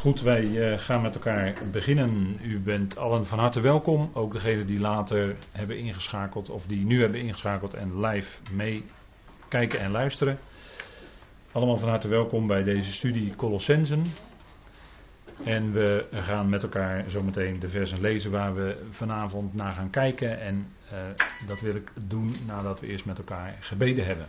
Goed, wij eh, gaan met elkaar beginnen. U bent allen van harte welkom. Ook degenen die later hebben ingeschakeld of die nu hebben ingeschakeld en live meekijken en luisteren. Allemaal van harte welkom bij deze studie Colossensen. En we gaan met elkaar zometeen de versen lezen waar we vanavond naar gaan kijken. En uh, dat wil ik doen nadat we eerst met elkaar gebeden hebben.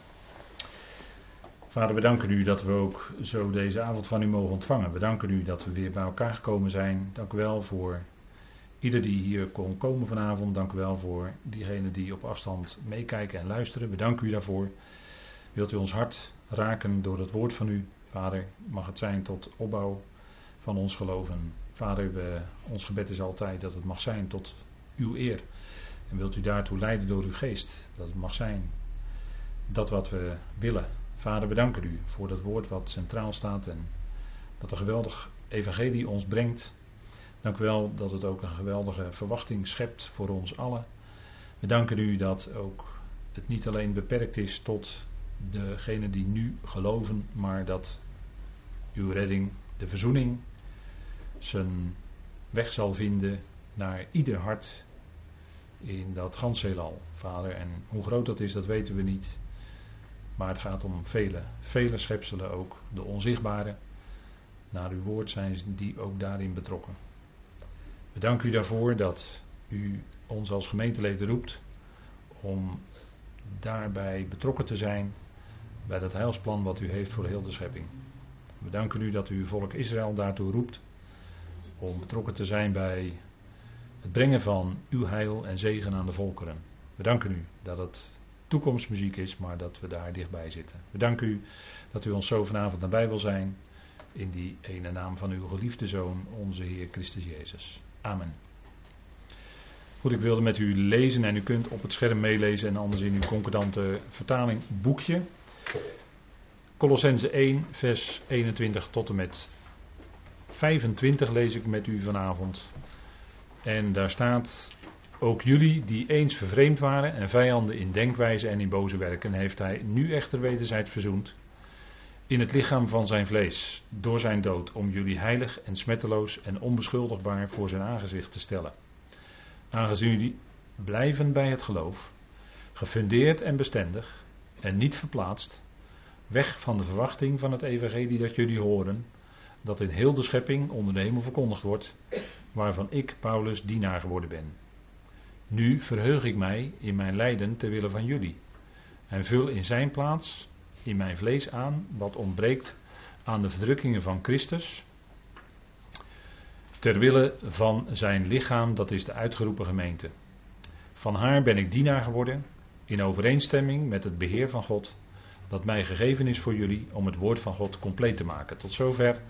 Vader, we danken u dat we ook zo deze avond van u mogen ontvangen. We danken u dat we weer bij elkaar gekomen zijn. Dank u wel voor ieder die hier kon komen vanavond. Dank u wel voor diegenen die op afstand meekijken en luisteren. We danken u daarvoor. Wilt u ons hart raken door het woord van u, Vader? Mag het zijn tot opbouw van ons geloven. Vader, we, ons gebed is altijd dat het mag zijn tot uw eer. En wilt u daartoe leiden door uw geest. Dat het mag zijn dat wat we willen Vader, we danken u voor dat woord wat centraal staat en dat een geweldig evangelie ons brengt. Dank u wel dat het ook een geweldige verwachting schept voor ons allen. We danken u dat ook het niet alleen beperkt is tot degenen die nu geloven, maar dat uw redding, de verzoening, zijn weg zal vinden naar ieder hart in dat ganse Vader. En hoe groot dat is, dat weten we niet. Maar het gaat om vele, vele schepselen ook, de onzichtbare. Naar uw woord zijn die ook daarin betrokken. We danken u daarvoor dat u ons als gemeenteleden roept om daarbij betrokken te zijn bij dat heilsplan wat u heeft voor heel de schepping. We danken u dat u volk Israël daartoe roept om betrokken te zijn bij het brengen van uw heil en zegen aan de volkeren. We danken u dat het toekomstmuziek is, maar dat we daar dichtbij zitten. We danken u dat u ons zo vanavond nabij wil zijn. In die ene naam van uw geliefde Zoon, onze Heer Christus Jezus. Amen. Goed, ik wilde met u lezen en u kunt op het scherm meelezen en anders in uw concordante vertaling boekje. Colossense 1, vers 21 tot en met 25 lees ik met u vanavond. En daar staat ook jullie die eens vervreemd waren en vijanden in denkwijze en in boze werken, heeft hij nu echter wederzijds verzoend in het lichaam van zijn vlees, door zijn dood, om jullie heilig en smetteloos en onbeschuldigbaar voor zijn aangezicht te stellen. Aangezien jullie blijven bij het geloof, gefundeerd en bestendig, en niet verplaatst, weg van de verwachting van het evangelie dat jullie horen, dat in heel de schepping onder de hemel verkondigd wordt, waarvan ik, Paulus, dienaar geworden ben. Nu verheug ik mij in mijn lijden ter wille van jullie. En vul in zijn plaats, in mijn vlees aan, wat ontbreekt aan de verdrukkingen van Christus. Ter wille van zijn lichaam, dat is de uitgeroepen gemeente. Van haar ben ik dienaar geworden, in overeenstemming met het beheer van God, dat mij gegeven is voor jullie om het woord van God compleet te maken. Tot zover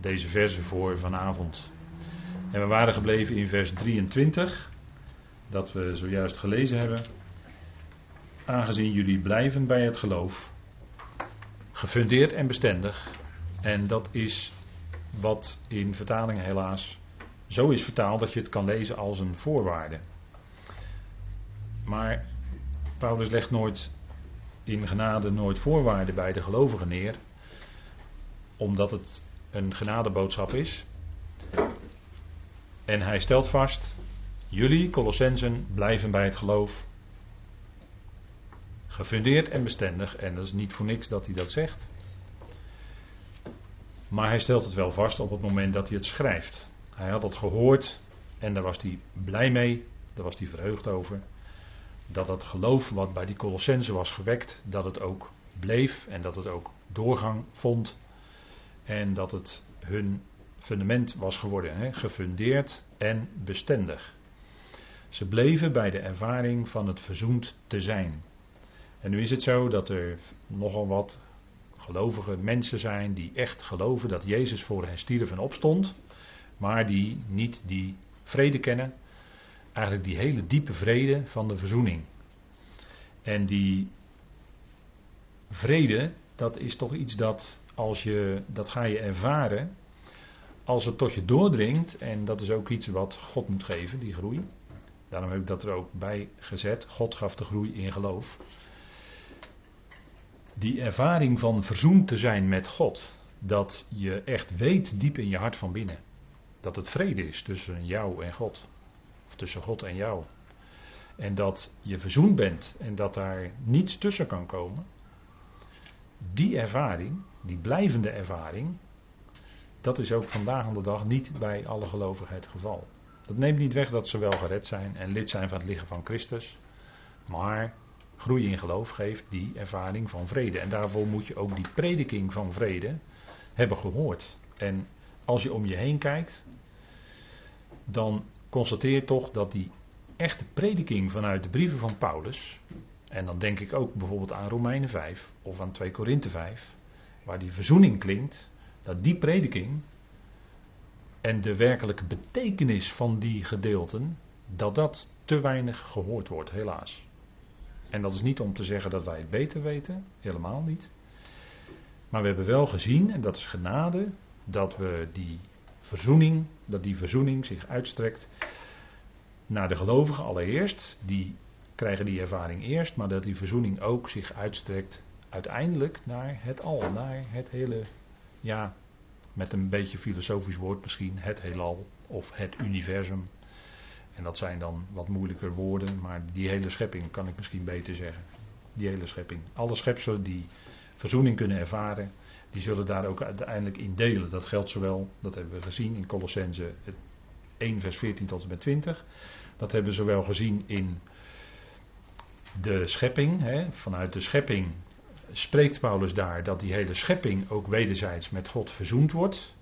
deze verse voor vanavond. En we waren gebleven in vers 23 dat we zojuist gelezen hebben. Aangezien jullie blijven bij het geloof, gefundeerd en bestendig, en dat is wat in vertalingen helaas zo is vertaald dat je het kan lezen als een voorwaarde. Maar Paulus legt nooit in genade nooit voorwaarden bij de gelovigen neer, omdat het een genadeboodschap is. En hij stelt vast Jullie, Colossensen, blijven bij het geloof. Gefundeerd en bestendig. En dat is niet voor niks dat hij dat zegt. Maar hij stelt het wel vast op het moment dat hij het schrijft. Hij had het gehoord en daar was hij blij mee. Daar was hij verheugd over. Dat het geloof wat bij die Colossensen was gewekt, dat het ook bleef en dat het ook doorgang vond. En dat het hun fundament was geworden. Hè? Gefundeerd en bestendig. Ze bleven bij de ervaring van het verzoend te zijn. En nu is het zo dat er nogal wat gelovige mensen zijn die echt geloven dat Jezus voor hen stierf en opstond, maar die niet die vrede kennen, eigenlijk die hele diepe vrede van de verzoening. En die vrede, dat is toch iets dat als je dat ga je ervaren als het tot je doordringt en dat is ook iets wat God moet geven, die groei. Daarom heb ik dat er ook bij gezet. God gaf de groei in geloof. Die ervaring van verzoend te zijn met God, dat je echt weet diep in je hart van binnen. Dat het vrede is tussen jou en God. Of tussen God en jou. En dat je verzoend bent en dat daar niets tussen kan komen. Die ervaring, die blijvende ervaring, dat is ook vandaag aan de dag niet bij alle gelovigen het geval. Dat neemt niet weg dat ze wel gered zijn en lid zijn van het lichaam van Christus. Maar groei in geloof geeft die ervaring van vrede. En daarvoor moet je ook die prediking van vrede hebben gehoord. En als je om je heen kijkt, dan constateer toch dat die echte prediking vanuit de brieven van Paulus, en dan denk ik ook bijvoorbeeld aan Romeinen 5 of aan 2 Korinthe 5, waar die verzoening klinkt, dat die prediking en de werkelijke betekenis van die gedeelten, dat dat te weinig gehoord wordt, helaas. En dat is niet om te zeggen dat wij het beter weten, helemaal niet. Maar we hebben wel gezien, en dat is genade, dat we die verzoening, dat die verzoening zich uitstrekt naar de gelovigen allereerst. Die krijgen die ervaring eerst, maar dat die verzoening ook zich uitstrekt uiteindelijk naar het al, naar het hele, ja, met een beetje filosofisch woord misschien, het heelal of het universum. En dat zijn dan wat moeilijker woorden, maar die hele schepping kan ik misschien beter zeggen. Die hele schepping. Alle schepselen die verzoening kunnen ervaren, die zullen daar ook uiteindelijk in delen. Dat geldt zowel, dat hebben we gezien in Colossense 1 vers 14 tot en met 20. Dat hebben we zowel gezien in de schepping. Hè. Vanuit de schepping spreekt Paulus daar dat die hele schepping ook wederzijds met God verzoend wordt.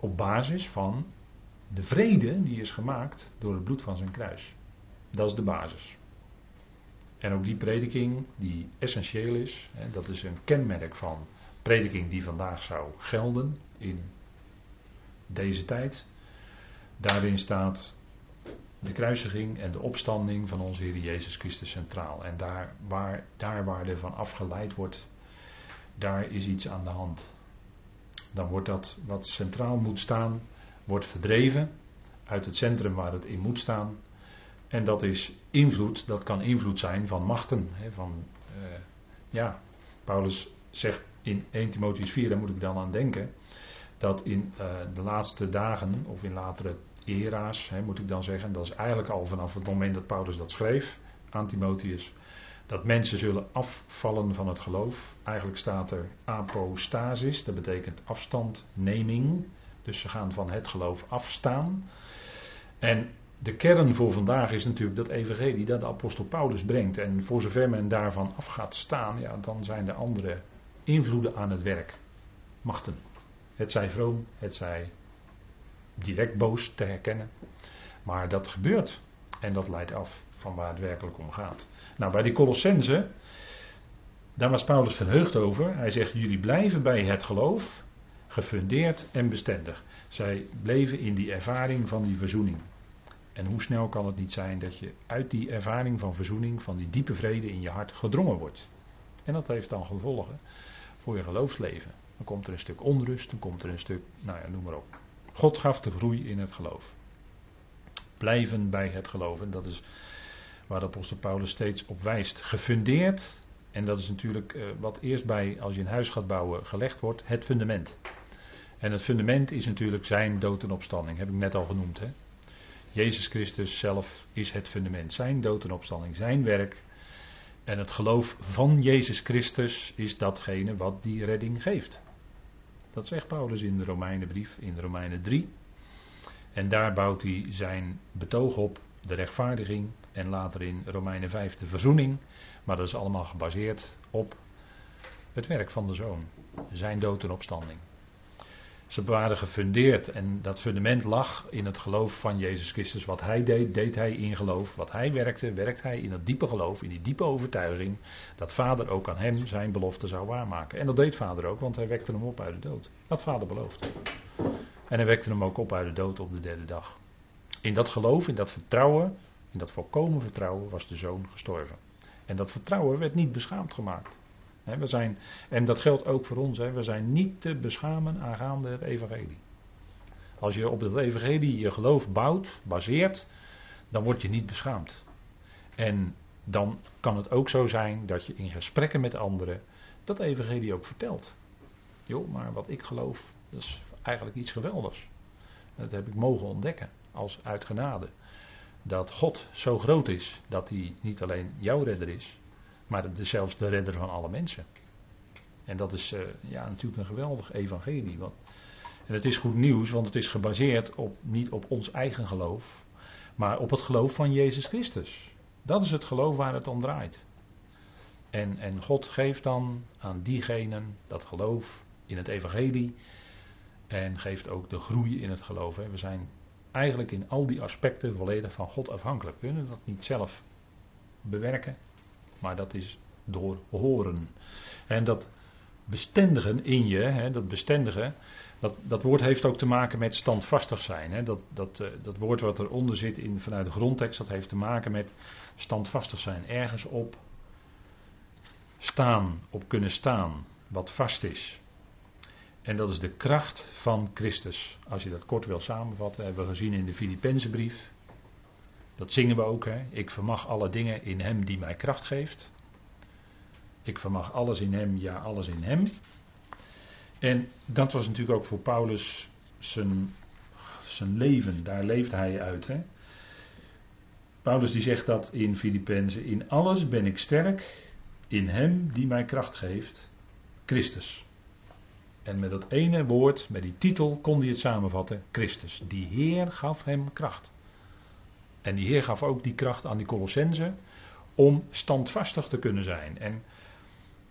Op basis van de vrede die is gemaakt door het bloed van zijn kruis. Dat is de basis. En ook die prediking die essentieel is, hè, dat is een kenmerk van prediking die vandaag zou gelden in deze tijd. Daarin staat de kruisiging en de opstanding van onze Heer Jezus Christus centraal. En daar waar, daar waar er van afgeleid wordt, daar is iets aan de hand. Dan wordt dat wat centraal moet staan, wordt verdreven uit het centrum waar het in moet staan. En dat is invloed, dat kan invloed zijn van machten. Hè, van, uh, ja, Paulus zegt in 1 Timotheus 4, daar moet ik dan aan denken, dat in uh, de laatste dagen of in latere era's, hè, moet ik dan zeggen, dat is eigenlijk al vanaf het moment dat Paulus dat schreef aan Timotheus, dat mensen zullen afvallen van het geloof. Eigenlijk staat er apostasis, dat betekent afstandneming. Dus ze gaan van het geloof afstaan. En de kern voor vandaag is natuurlijk dat evangelie dat de apostel Paulus brengt. En voor zover men daarvan af gaat staan, ja, dan zijn er andere invloeden aan het werk. Machten. Het zij vroom, het zij direct boos te herkennen. Maar dat gebeurt. En dat leidt af van waar het werkelijk om gaat. Nou, bij die Colossense, daar was Paulus verheugd over. Hij zegt: Jullie blijven bij het geloof, gefundeerd en bestendig. Zij bleven in die ervaring van die verzoening. En hoe snel kan het niet zijn dat je uit die ervaring van verzoening, van die diepe vrede in je hart gedrongen wordt? En dat heeft dan gevolgen voor je geloofsleven. Dan komt er een stuk onrust, dan komt er een stuk, nou ja, noem maar op. God gaf de groei in het geloof. Blijven bij het geloof. En dat is waar de apostel Paulus steeds op wijst. Gefundeerd. En dat is natuurlijk uh, wat eerst bij, als je een huis gaat bouwen, gelegd wordt. Het fundament. En het fundament is natuurlijk zijn dood en opstanding. Heb ik net al genoemd. Hè? Jezus Christus zelf is het fundament. Zijn dood en opstanding. Zijn werk. En het geloof van Jezus Christus is datgene wat die redding geeft. Dat zegt Paulus in de Romeinenbrief, in Romeinen 3. En daar bouwt hij zijn betoog op, de rechtvaardiging en later in Romeinen 5 de verzoening. Maar dat is allemaal gebaseerd op het werk van de zoon, zijn dood en opstanding. Ze waren gefundeerd en dat fundament lag in het geloof van Jezus Christus. Wat hij deed, deed hij in geloof. Wat hij werkte, werkt hij in het diepe geloof, in die diepe overtuiging. Dat vader ook aan hem zijn belofte zou waarmaken. En dat deed vader ook, want hij wekte hem op uit de dood. Wat vader beloofde. En hij wekte hem ook op uit de dood op de derde dag. In dat geloof, in dat vertrouwen, in dat volkomen vertrouwen was de zoon gestorven. En dat vertrouwen werd niet beschaamd gemaakt we zijn, en dat geldt ook voor ons. we zijn niet te beschamen aangaande het evangelie. Als je op het evangelie je geloof bouwt, baseert, dan word je niet beschaamd. En dan kan het ook zo zijn dat je in gesprekken met anderen dat evangelie ook vertelt. joh, maar wat ik geloof, dat is eigenlijk iets geweldigs. Dat heb ik mogen ontdekken als uit genade. Dat God zo groot is dat hij niet alleen jouw redder is, maar zelfs de redder van alle mensen. En dat is uh, ja, natuurlijk een geweldig evangelie. Want, en het is goed nieuws, want het is gebaseerd op, niet op ons eigen geloof, maar op het geloof van Jezus Christus. Dat is het geloof waar het om draait. En, en God geeft dan aan diegenen dat geloof in het evangelie. En geeft ook de groei in het geloof. We zijn eigenlijk in al die aspecten volledig van God afhankelijk. We kunnen dat niet zelf bewerken, maar dat is door horen. En dat bestendigen in je, hè, dat bestendigen, dat, dat woord heeft ook te maken met standvastig zijn. Hè. Dat, dat, uh, dat woord wat eronder zit in, vanuit de grondtekst, dat heeft te maken met standvastig zijn. Ergens op staan, op kunnen staan, wat vast is. En dat is de kracht van Christus. Als je dat kort wil samenvatten, hebben we gezien in de Filipense brief. Dat zingen we ook. Hè? Ik vermag alle dingen in Hem die mij kracht geeft. Ik vermag alles in Hem, ja, alles in Hem. En dat was natuurlijk ook voor Paulus zijn, zijn leven. Daar leefde hij uit. Hè? Paulus die zegt dat in Filippenzen. In alles ben ik sterk in Hem die mij kracht geeft. Christus. En met dat ene woord, met die titel, kon hij het samenvatten: Christus. Die Heer gaf hem kracht. En die Heer gaf ook die kracht aan die Colossense om standvastig te kunnen zijn. En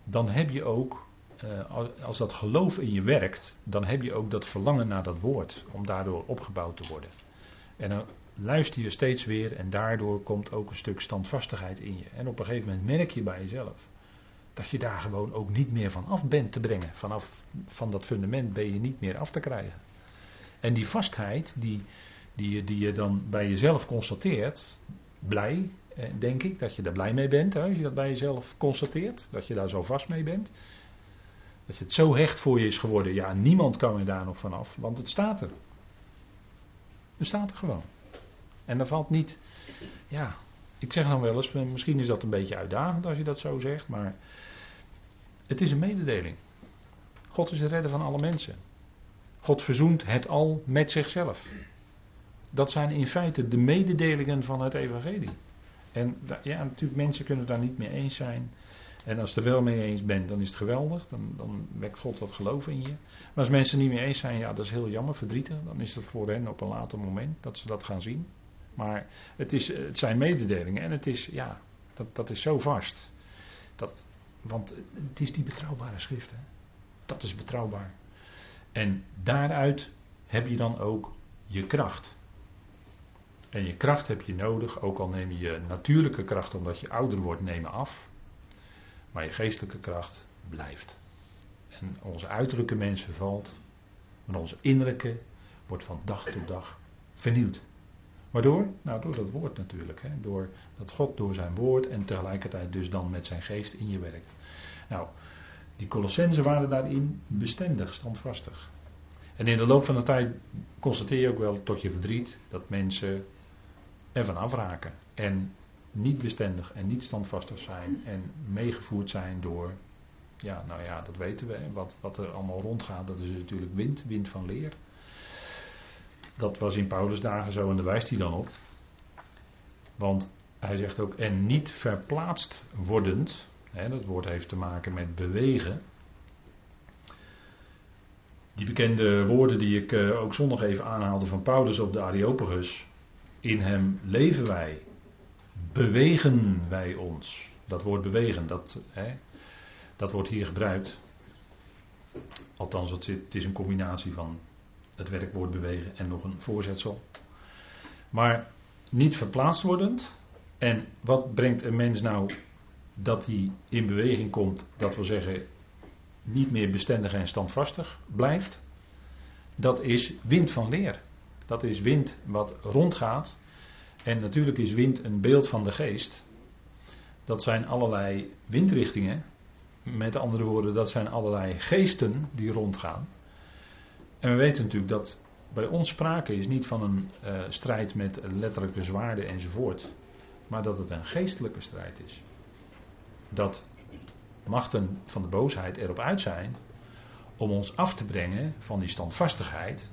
dan heb je ook, eh, als dat geloof in je werkt, dan heb je ook dat verlangen naar dat woord, om daardoor opgebouwd te worden. En dan luister je steeds weer en daardoor komt ook een stuk standvastigheid in je. En op een gegeven moment merk je bij jezelf dat je daar gewoon ook niet meer van af bent te brengen. Vanaf van dat fundament ben je niet meer af te krijgen. En die vastheid die, die, die je dan bij jezelf constateert, blij, eh, denk ik, dat je daar blij mee bent hè, als je dat bij jezelf constateert, dat je daar zo vast mee bent. Dat het zo hecht voor je is geworden, ja, niemand kan er daar nog vanaf, want het staat er. Het staat er gewoon. En dan valt niet, ja, ik zeg dan wel eens, misschien is dat een beetje uitdagend als je dat zo zegt, maar het is een mededeling. God is de redder van alle mensen. God verzoent het al met zichzelf. Dat zijn in feite de mededelingen van het evangelie. En ja, natuurlijk, mensen kunnen daar niet mee eens zijn. En als je er wel mee eens bent, dan is het geweldig. Dan, dan wekt God dat geloof in je. Maar als mensen niet mee eens zijn, ja, dat is heel jammer, verdrietig. Dan is het voor hen op een later moment dat ze dat gaan zien. Maar het, is, het zijn mededelingen en het is, ja, dat, dat is zo vast. Dat, want het is die betrouwbare schrift. Dat is betrouwbaar. En daaruit heb je dan ook je kracht. En je kracht heb je nodig, ook al neem je natuurlijke kracht omdat je ouder wordt, nemen af. Maar je geestelijke kracht blijft. En onze uiterlijke mens vervalt, maar onze innerlijke wordt van dag tot dag vernieuwd. Waardoor? Nou, door dat woord natuurlijk. Hè? Door dat God door zijn woord en tegelijkertijd dus dan met zijn geest in je werkt. Nou, die Colossensen waren daarin bestendig, standvastig. En in de loop van de tijd constateer je ook wel tot je verdriet dat mensen ervan afraken. En niet bestendig en niet standvastig zijn en meegevoerd zijn door, ja, nou ja, dat weten we. Wat, wat er allemaal rondgaat, dat is natuurlijk wind, wind van leer. Dat was in Paulus dagen zo en daar wijst hij dan op. Want hij zegt ook, en niet verplaatst wordend, hè, dat woord heeft te maken met bewegen. Die bekende woorden die ik uh, ook zondag even aanhaalde van Paulus op de Areopagus. In hem leven wij, bewegen wij ons. Dat woord bewegen, dat, hè, dat wordt hier gebruikt. Althans, het, het is een combinatie van het werkwoord bewegen en nog een voorzetsel. Maar niet verplaatst wordend. En wat brengt een mens nou dat hij in beweging komt, dat wil zeggen niet meer bestendig en standvastig blijft? Dat is wind van leer. Dat is wind wat rondgaat. En natuurlijk is wind een beeld van de geest. Dat zijn allerlei windrichtingen. Met andere woorden, dat zijn allerlei geesten die rondgaan. En we weten natuurlijk dat bij ons sprake is niet van een uh, strijd met letterlijke zwaarden enzovoort, maar dat het een geestelijke strijd is. Dat machten van de boosheid erop uit zijn om ons af te brengen van die standvastigheid.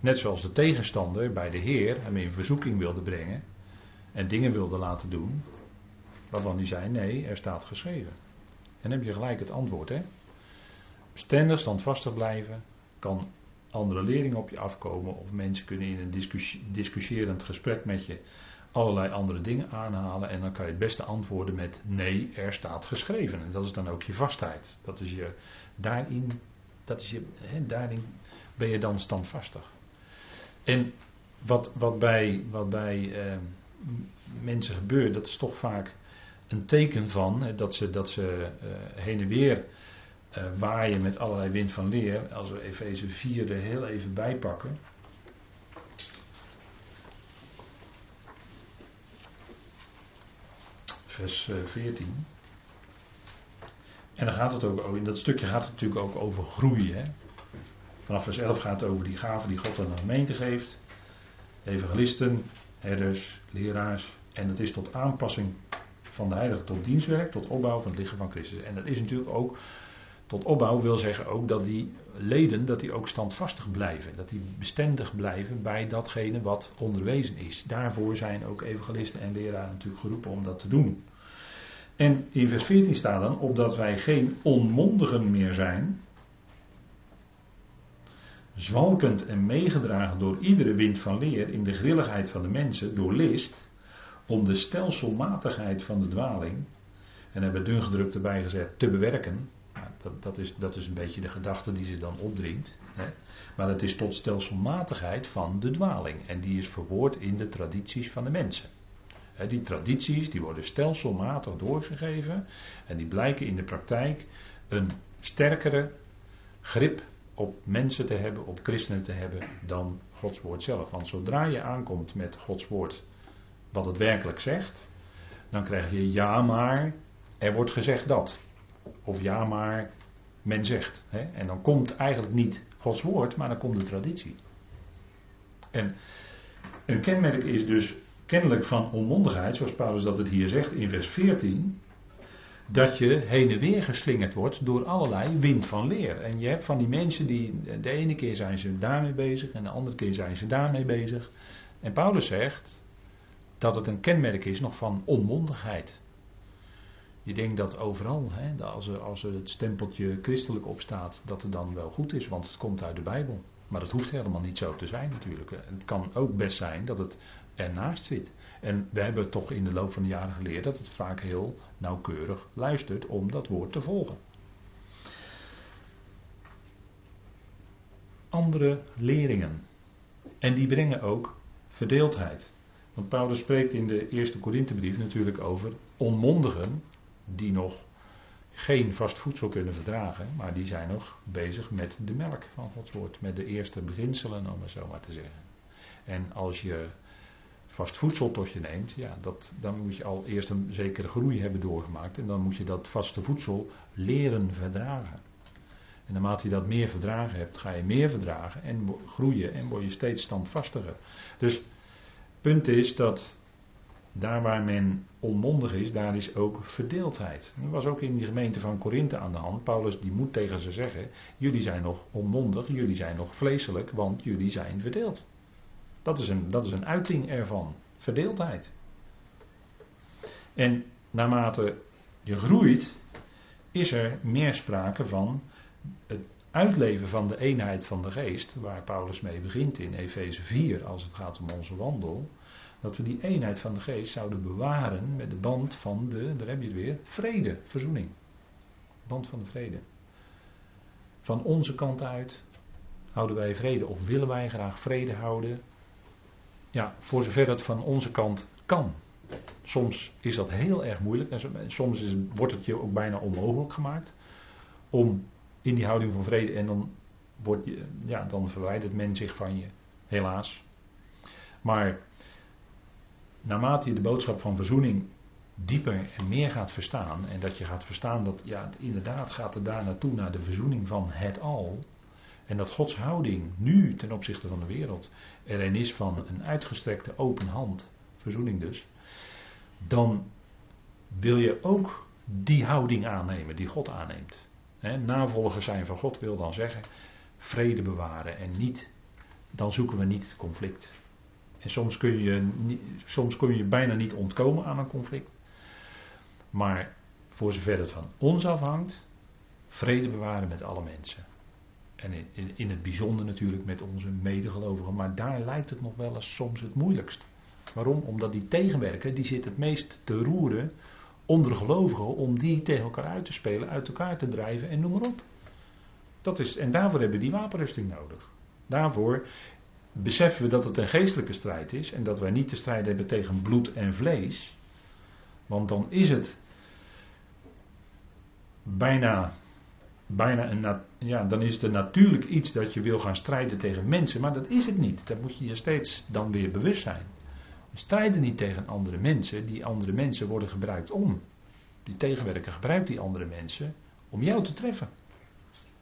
Net zoals de tegenstander bij de Heer hem in verzoeking wilde brengen en dingen wilde laten doen, waarvan hij zei: nee, er staat geschreven. En dan heb je gelijk het antwoord, hè? Bestendig, standvastig blijven, kan andere leringen op je afkomen, of mensen kunnen in een discussierend gesprek met je allerlei andere dingen aanhalen, en dan kan je het beste antwoorden met: nee, er staat geschreven. En dat is dan ook je vastheid. Dat is je daarin, dat is je, daarin ben je dan standvastig. En wat, wat bij, wat bij eh, mensen gebeurt, dat is toch vaak een teken van dat ze, dat ze uh, heen en weer uh, waaien met allerlei wind van leer. Als we Efeze 4 er heel even bij pakken. Vers 14. Eh, en dan gaat het ook, in dat stukje gaat het natuurlijk ook over groeien. Hè? Vanaf vers 11 gaat het over die gaven die God aan de gemeente geeft. Evangelisten, herders, leraars. En dat is tot aanpassing van de heilige tot dienstwerk, tot opbouw van het lichaam van Christus. En dat is natuurlijk ook, tot opbouw wil zeggen ook dat die leden, dat die ook standvastig blijven. Dat die bestendig blijven bij datgene wat onderwezen is. Daarvoor zijn ook evangelisten en leraren natuurlijk geroepen om dat te doen. En in vers 14 staat dan, opdat wij geen onmondigen meer zijn, zwalkend en meegedragen door iedere wind van leer in de grilligheid van de mensen, door list, om de stelselmatigheid van de dwaling, en hebben dun gedrukt erbij gezet, te bewerken. Nou, dat, dat, is, dat is een beetje de gedachte die zich dan opdringt. Hè. Maar het is tot stelselmatigheid van de dwaling. En die is verwoord in de tradities van de mensen. die tradities die worden stelselmatig doorgegeven. En die blijken in de praktijk een sterkere grip op mensen te hebben, op christenen te hebben, dan Gods woord zelf. Want zodra je aankomt met Gods woord wat het werkelijk zegt, dan krijg je ja maar, er wordt gezegd dat. Of ja maar, men zegt. Hè? En dan komt eigenlijk niet Gods woord, maar dan komt de traditie. En een kenmerk is dus kennelijk van onmondigheid, zoals Paulus dat het hier zegt in vers 14, dat je heen en weer geslingerd wordt door allerlei wind van leer. En je hebt van die mensen die de ene keer zijn ze daarmee bezig en de andere keer zijn ze daarmee bezig. En Paulus zegt, dat het een kenmerk is nog van onmondigheid. Je denkt dat overal, hè, als, er, als er het stempeltje christelijk op staat, dat het dan wel goed is, want het komt uit de Bijbel. Maar dat hoeft helemaal niet zo te zijn natuurlijk. Het kan ook best zijn dat het ernaast zit. En we hebben toch in de loop van de jaren geleerd dat het vaak heel nauwkeurig luistert om dat woord te volgen. Andere leringen. En die brengen ook verdeeldheid. Want Paulus spreekt in de eerste Korinthebrief natuurlijk over onmondigen die nog geen vast voedsel kunnen verdragen, maar die zijn nog bezig met de melk van Gods woord, met de eerste beginselen om het zo maar te zeggen. En als je vast voedsel tot je neemt, ja, dat, dan moet je al eerst een zekere groei hebben doorgemaakt en dan moet je dat vaste voedsel leren verdragen. En naarmate je dat meer verdragen hebt, ga je meer verdragen en groeien en word je steeds standvastiger. Dus punt is dat daar waar men onmondig is, daar is ook verdeeldheid. Dat was ook in die gemeente van Korinthe aan de hand. Paulus die moet tegen ze zeggen, jullie zijn nog onmondig, jullie zijn nog vleeselijk, want jullie zijn verdeeld. Dat is een, dat is een uiting ervan, verdeeldheid. En naarmate je groeit, is er meer sprake van het uitleven van de eenheid van de geest, waar Paulus mee begint in Efeze 4 als het gaat om onze wandel, dat we die eenheid van de geest zouden bewaren met de band van de, daar heb je het weer, vrede, verzoening. Band van de vrede. Van onze kant uit houden wij vrede of willen wij graag vrede houden. Ja, voor zover dat van onze kant kan. Soms is dat heel erg moeilijk en soms is, wordt het je ook bijna onmogelijk gemaakt om in die houding van vrede. En dan, wordt je, ja, dan verwijdert men zich van je, helaas. Maar naarmate je de boodschap van verzoening dieper en meer gaat verstaan. En dat je gaat verstaan dat, ja, inderdaad gaat het daar naartoe naar de verzoening van het al. En dat Gods houding nu ten opzichte van de wereld er een is van een uitgestrekte open hand, verzoening dus. Dan wil je ook die houding aannemen die God aanneemt Hè, navolgers zijn van God wil dan zeggen vrede bewaren en niet, dan zoeken we niet conflict. En soms kun je, soms kun je bijna niet ontkomen aan een conflict. Maar voor zover het van ons afhangt, vrede bewaren met alle mensen. En in, in, het bijzonder natuurlijk met onze medegelovigen. Maar daar lijkt het nog wel eens soms het moeilijkst. Waarom? Omdat die tegenwerker, die zit het meest te roeren onder gelovigen om die tegen elkaar uit te spelen, uit elkaar te drijven en noem maar op. Dat is, en daarvoor hebben we die wapenrusting nodig. Daarvoor beseffen we dat het een geestelijke strijd is en dat wij niet te strijden hebben tegen bloed en vlees. Want dan is het bijna, bijna een, ja, dan is het natuurlijk iets dat je wil gaan strijden tegen mensen, maar dat is het niet. Daar moet je je steeds dan weer bewust zijn. We strijden niet tegen andere mensen, die andere mensen worden gebruikt om. Die tegenwerker gebruikt die andere mensen om jou te treffen.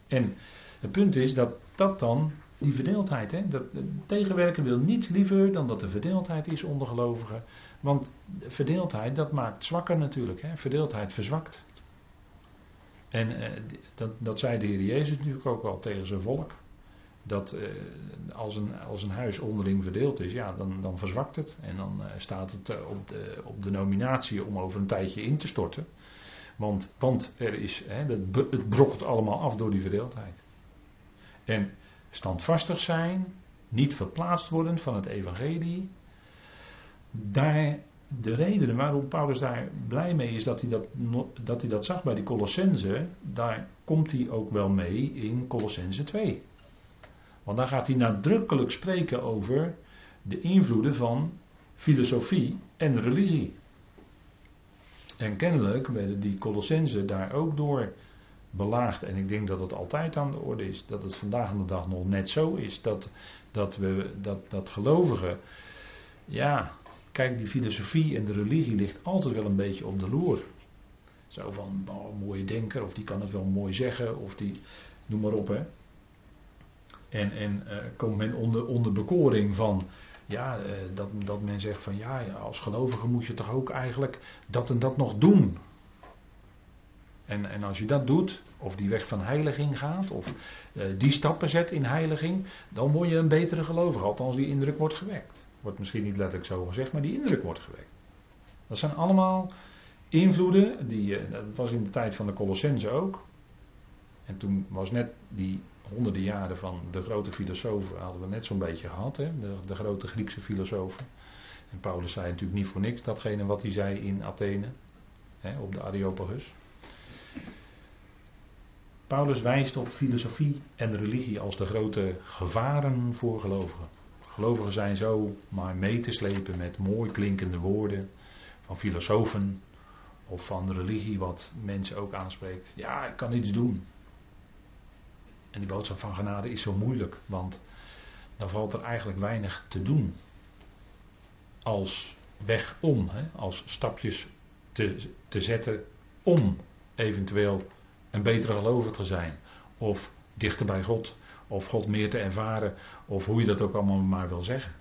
En het punt is dat dat dan, die verdeeldheid, hè, dat tegenwerken wil niets liever dan dat er verdeeldheid is onder gelovigen. Want verdeeldheid, dat maakt zwakker natuurlijk. Hè. Verdeeldheid verzwakt. En eh, dat, dat zei de Heer Jezus natuurlijk ook al tegen zijn volk. Dat eh, als, een, als een huis onderling verdeeld is, ja, dan, dan verzwakt het. En dan eh, staat het op, de, op de nominatie om over een tijdje in te storten. Want, want er is, hè, het brokkelt allemaal af door die verdeeldheid. En standvastig zijn, niet verplaatst worden van het evangelie. Daar, de reden waarom Paulus daar blij mee is dat hij dat, dat, hij dat zag bij die Colossense, daar komt hij ook wel mee in Colossense 2. Want daar gaat hij nadrukkelijk spreken over de invloeden van filosofie en religie. En kennelijk werden die Colossensen daar ook door belaagd. En ik denk dat het altijd aan de orde is. Dat het vandaag aan de dag nog net zo is. Dat, dat, we, dat, dat gelovigen. Ja, kijk, die filosofie en de religie ligt altijd wel een beetje op de loer. Zo van, oh, mooie denker, of die kan het wel mooi zeggen, of die, noem maar op hè. En, en uh, komt men onder, onder bekoring van, ja, uh, dat, dat men zegt van ja, als gelovige moet je toch ook eigenlijk dat en dat nog doen. En, en als je dat doet, of die weg van heiliging gaat, of uh, die stappen zet in heiliging, dan word je een betere gelovige. Althans, die indruk wordt gewekt. Wordt misschien niet letterlijk zo gezegd, maar die indruk wordt gewekt. Dat zijn allemaal invloeden, die, dat was in de tijd van de Colossense ook. En toen was net die honderden jaren van de grote filosofen hadden we net zo'n beetje gehad, hè? De, de, grote Griekse filosofen. En Paulus zei natuurlijk niet voor niks datgene wat hij zei in Athene, hè, op de Areopagus. Paulus wijst op filosofie en religie als de grote gevaren voor gelovigen. Gelovigen zijn zo maar mee te slepen met mooi klinkende woorden van filosofen of van religie, wat mensen ook aanspreekt. Ja, ik kan iets doen. En die boodschap van genade is zo moeilijk, want dan valt er eigenlijk weinig te doen. Als weg om, hè, als stapjes te, te zetten om eventueel een betere gelover te zijn. Of dichter bij God, of God meer te ervaren, of hoe je dat ook allemaal maar wil zeggen.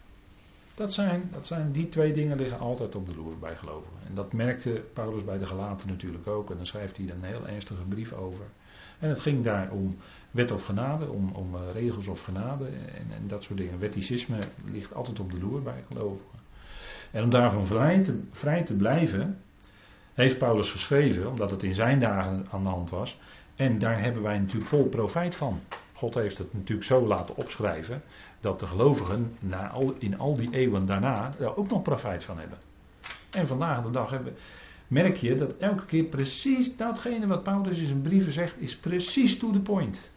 Dat zijn, dat zijn, die twee dingen liggen altijd op de loer bij geloven. En dat merkte Paulus bij de Galaten natuurlijk ook. En dan schrijft hij een heel ernstige brief over. En het ging daar om wet of genade, om, om eh, regels of genade en, en, dat soort dingen. Wetticisme ligt altijd op de loer bij gelovigen. En om daarvan vrij te, vrij te blijven, heeft Paulus geschreven, omdat het in zijn dagen aan de hand was. En daar hebben wij natuurlijk vol profijt van. God heeft het natuurlijk zo laten opschrijven dat de gelovigen na al, in al die eeuwen daarna daar ook nog profijt van hebben. En vandaag de dag merk je dat elke keer precies datgene wat Paulus in zijn brieven zegt, is precies to the point.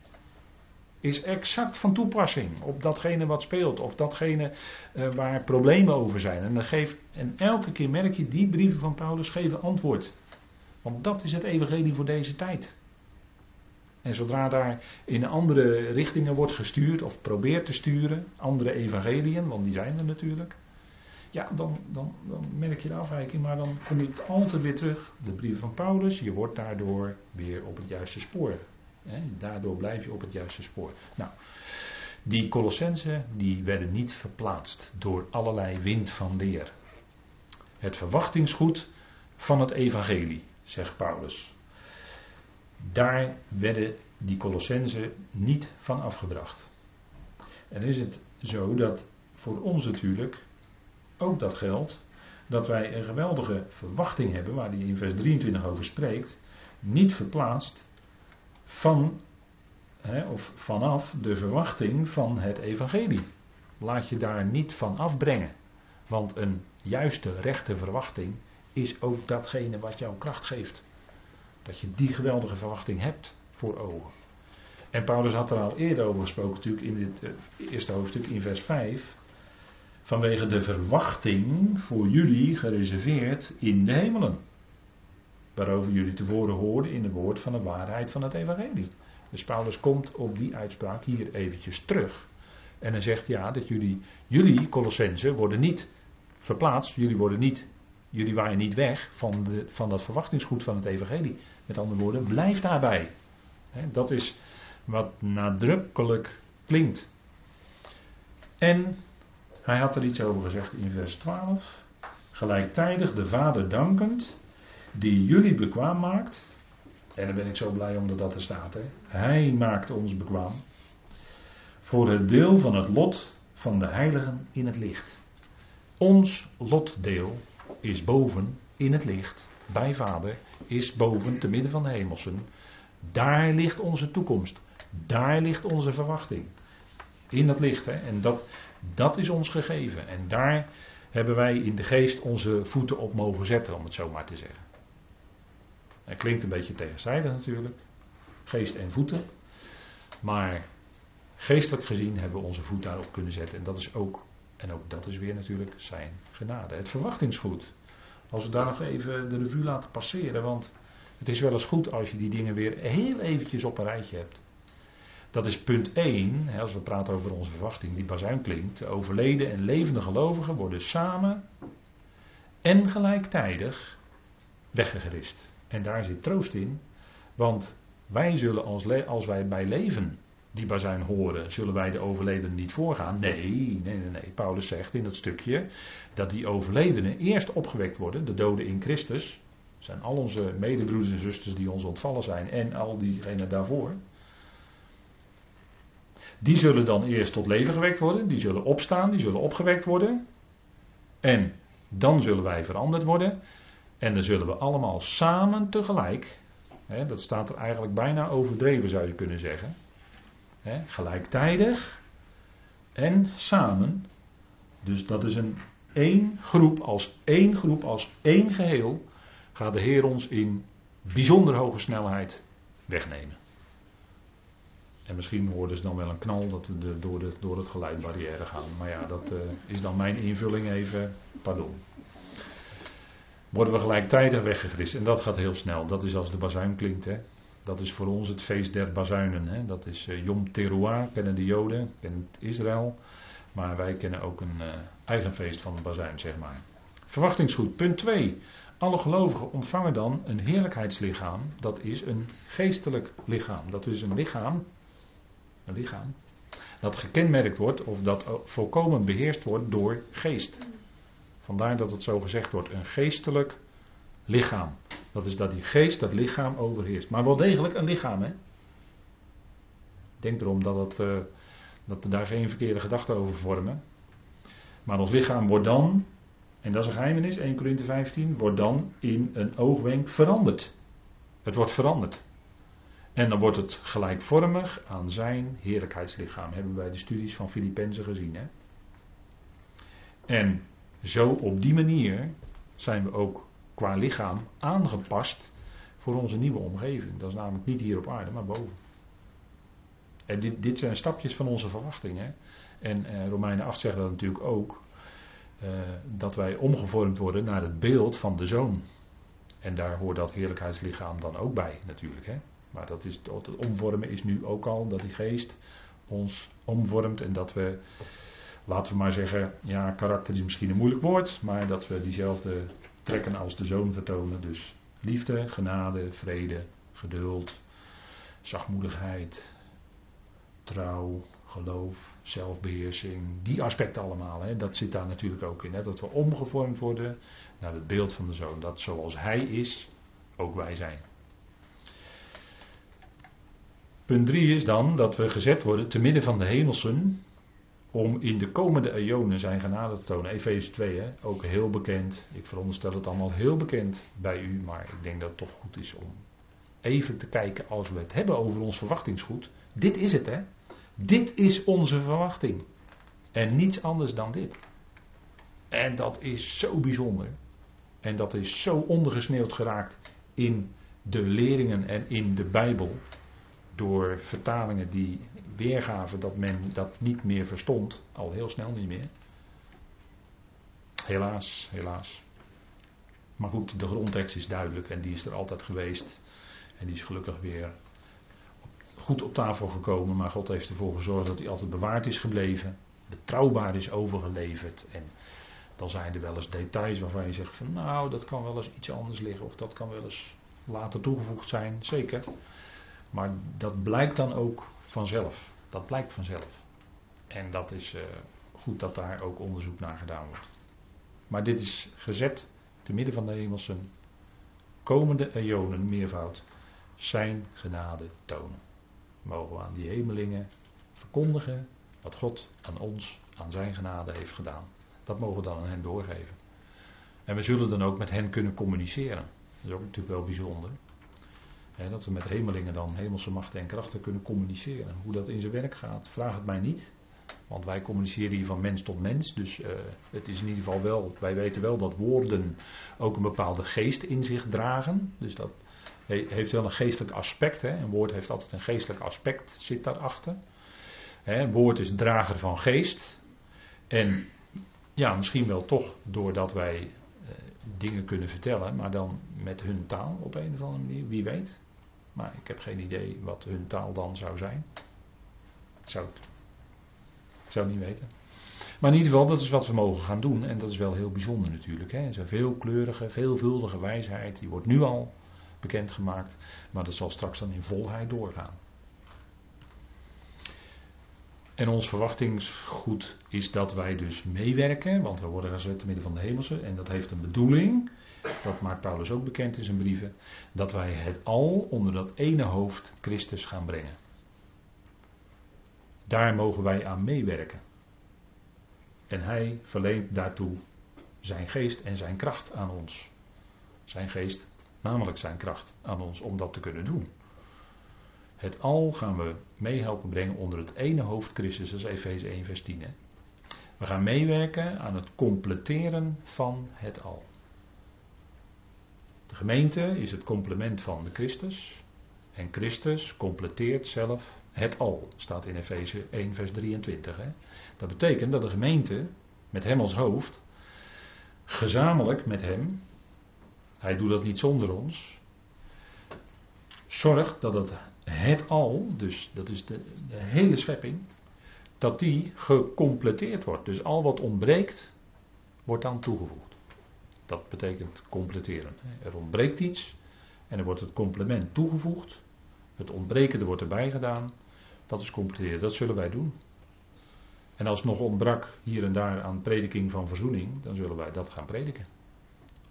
Is exact van toepassing op datgene wat speelt, of datgene uh, waar problemen over zijn. En, geeft, en elke keer merk je, die brieven van Paulus geven antwoord. Want dat is het evangelie voor deze tijd. En zodra daar in andere richtingen wordt gestuurd of probeert te sturen, andere evangeliën, want die zijn er natuurlijk, ja, dan, dan, merk je de afwijking, maar dan kom je altijd weer terug. De brief van Paulus, je wordt daardoor weer op het juiste spoor. Daardoor blijf je op het juiste spoor. Nou, die Colossensen die werden niet verplaatst door allerlei wind van leer. Het verwachtingsgoed van het evangelie, zegt Paulus. Daar werden die Colossenzen niet van afgebracht. En is het zo dat voor ons natuurlijk ook dat geldt, dat wij een geweldige verwachting hebben, waar hij in vers 23 over spreekt, niet verplaatst van hè, of vanaf de verwachting van het evangelie. Laat je daar niet van afbrengen. Want een juiste, rechte verwachting is ook datgene wat jou kracht geeft. Dat je die geweldige verwachting hebt voor ogen. En Paulus had er al eerder over gesproken, natuurlijk in dit eh, eerste hoofdstuk in vers 5. Vanwege de verwachting voor jullie gereserveerd in de hemelen. Waarover jullie tevoren hoorden in het woord van de waarheid van het evangelie. Dus Paulus komt op die uitspraak hier eventjes terug. En hij zegt ja, dat jullie, jullie Colossense worden niet verplaatst. Jullie worden niet, jullie waaien niet weg van, de, van dat verwachtingsgoed van het evangelie. Met andere woorden, blijf daarbij. dat is wat nadrukkelijk klinkt. En hij had er iets over gezegd in vers 12. Gelijktijdig de Vader dankend, die jullie bekwaam maakt. En dan ben ik zo blij omdat dat er staat. Hij maakt ons bekwaam. Voor het deel van het lot van de heiligen in het licht. Ons lotdeel is boven in het licht. Bij Vader is boven te midden van de hemelsen. Daar ligt onze toekomst. Daar ligt onze verwachting. In het licht. Hè. En dat, dat is ons gegeven. En daar hebben wij in de geest onze voeten op mogen zetten, om het zo maar te zeggen. Het klinkt een beetje tegenstrijdig natuurlijk. Geest en voeten. Maar geestelijk gezien hebben we onze voet daarop kunnen zetten. En dat is ook, en ook dat is weer natuurlijk zijn genade. Het verwachtingsgoed. Als we daar nog even de revue laten passeren. Want het is wel eens goed als je die dingen weer heel eventjes op een rijtje hebt. Dat is punt 1, als we praten over onze verwachting, die bazuin klinkt. Overleden en levende gelovigen worden samen en gelijktijdig weggegerist. En daar zit troost in, want wij zullen als, als wij bij leven die bazuin horen, zullen wij de overledenen niet voorgaan? Nee, nee, nee, nee. Paulus zegt in dat stukje dat die overledenen eerst opgewekt worden, de doden in Christus. zijn al onze medebroeders en zusters die ons ontvallen zijn en al diegenen daarvoor. Die zullen dan eerst tot leven gewekt worden, die zullen opstaan, die zullen opgewekt worden. En dan zullen wij veranderd worden. En dan zullen we allemaal samen tegelijk, hè, dat staat er eigenlijk bijna overdreven zou je kunnen zeggen, gelijktijdig en samen. Dus dat is een één groep, als één groep, als één geheel, gaat de Heer ons in bijzonder hoge snelheid wegnemen. En misschien hoorden ze dan wel een knal dat we door, de, door het geluidbarrière gaan. Maar ja, dat uh, is dan mijn invulling even. Pardon. Worden we gelijktijdig weggegrist. En dat gaat heel snel. Dat is als de bazuin klinkt. Hè. Dat is voor ons het feest der bazuinen. Hè. Dat is uh, Yom Teruah, kennen de Joden, kennen Israël. Maar wij kennen ook een uh, eigen feest van de bazuin, zeg maar. Verwachtingsgoed. Punt 2. Alle gelovigen ontvangen dan een heerlijkheidslichaam. Dat is een geestelijk lichaam. Dat is een lichaam een lichaam, dat gekenmerkt wordt of dat volkomen beheerst wordt door geest. Vandaar dat het zo gezegd wordt, een geestelijk lichaam. Dat is dat die geest dat lichaam overheerst. Maar wel degelijk een lichaam, hè? Denk erom dat, uh, dat we daar geen verkeerde gedachten over vormen. Maar ons lichaam wordt dan, en dat is een geheimenis, 1 Corinthië 15, wordt dan in een oogwenk veranderd. Het wordt veranderd. En dan wordt het gelijkvormig aan zijn heerlijkheidslichaam. Hebben wij de studies van Filippenzen gezien. Hè? En zo op die manier zijn we ook qua lichaam aangepast voor onze nieuwe omgeving. Dat is namelijk niet hier op aarde, maar boven. En dit, dit zijn stapjes van onze verwachtingen. En eh, Romeinen 8 zegt dat natuurlijk ook. Eh, dat wij omgevormd worden naar het beeld van de zoon. En daar hoort dat heerlijkheidslichaam dan ook bij natuurlijk. Hè? Maar dat is, het omvormen is nu ook al dat die geest ons omvormt en dat we, laten we maar zeggen, ja, karakter is misschien een moeilijk woord, maar dat we diezelfde trekken als de zoon vertonen. Dus liefde, genade, vrede, geduld, zachtmoedigheid, trouw, geloof, zelfbeheersing, die aspecten allemaal, hè, dat zit daar natuurlijk ook in. Hè, dat we omgevormd worden naar het beeld van de zoon, dat zoals hij is, ook wij zijn. Punt 3 is dan dat we gezet worden te midden van de hemelsen om in de komende eonen zijn genade te tonen. Efeze 2, hè? ook heel bekend. Ik veronderstel het allemaal heel bekend bij u, maar ik denk dat het toch goed is om even te kijken als we het hebben over ons verwachtingsgoed. Dit is het, hè? Dit is onze verwachting. En niets anders dan dit. En dat is zo bijzonder. En dat is zo ondergesneeuwd geraakt in de leringen en in de Bijbel. Door vertalingen die weergaven dat men dat niet meer verstond. Al heel snel niet meer. Helaas, helaas. Maar goed, de grondtekst is duidelijk en die is er altijd geweest. En die is gelukkig weer goed op tafel gekomen. Maar God heeft ervoor gezorgd dat hij altijd bewaard is gebleven. Betrouwbaar is overgeleverd. En dan zijn er wel eens details waarvan je zegt van nou, dat kan wel eens iets anders liggen. Of dat kan wel eens later toegevoegd zijn. Zeker. Maar dat blijkt dan ook vanzelf. Dat blijkt vanzelf. En dat is uh, goed dat daar ook onderzoek naar gedaan wordt. Maar dit is gezet te midden van de hemelsen. Komende eonen meervoud. Zijn genade tonen. Mogen we aan die hemelingen verkondigen wat God aan ons, aan zijn genade heeft gedaan. Dat mogen we dan aan hen doorgeven. En we zullen dan ook met hen kunnen communiceren. Dat is ook natuurlijk wel bijzonder dat we met hemelingen dan hemelse machten en krachten kunnen communiceren. Hoe dat in zijn werk gaat, vraag het mij niet. Want wij communiceren hier van mens tot mens. Dus uh, het is in ieder geval wel, wij weten wel dat woorden ook een bepaalde geest in zich dragen. Dus dat heeft wel een geestelijk aspect. Hè. Een woord heeft altijd een geestelijk aspect, zit daarachter. Hè, een woord is drager van geest. En ja, misschien wel toch doordat wij uh, dingen kunnen vertellen, maar dan met hun taal op een of andere manier, wie weet. Maar ik heb geen idee wat hun taal dan zou zijn. Ik zou het, ik zou niet weten. Maar in ieder geval, dat is wat we mogen gaan doen. En dat is wel heel bijzonder natuurlijk. Hè. Een veelkleurige, veelvuldige wijsheid. Die wordt nu al bekendgemaakt. Maar dat zal straks dan in volheid doorgaan. En ons verwachtingsgoed is dat wij dus meewerken. Want we worden gezet te midden van de hemelse. En dat heeft een bedoeling dat maakt Paulus ook bekend in zijn brieven, dat wij het al onder dat ene hoofd Christus gaan brengen. Daar mogen wij aan meewerken. En hij verleent daartoe zijn geest en zijn kracht aan ons. Zijn geest, namelijk zijn kracht aan ons om dat te kunnen doen. Het al gaan we meehelpen brengen onder het ene hoofd Christus, dat is Efeze 1 vers 10. Hè? We gaan meewerken aan het completeren van het al. De gemeente is het complement van de Christus. En Christus completeert zelf het al, staat in Efeze 1, vers 23. Hè. Dat betekent dat de gemeente, met hem als hoofd, gezamenlijk met hem, hij doet dat niet zonder ons, zorgt dat het, het al, dus dat is de, de hele schepping, dat die gecompleteerd wordt. Dus al wat ontbreekt, wordt dan toegevoegd. Dat betekent completeren. Er ontbreekt iets en er wordt het complement toegevoegd. Het ontbrekende wordt erbij gedaan. Dat is completeren. Dat zullen wij doen. En als nog ontbrak hier en daar aan prediking van verzoening, dan zullen wij dat gaan prediken.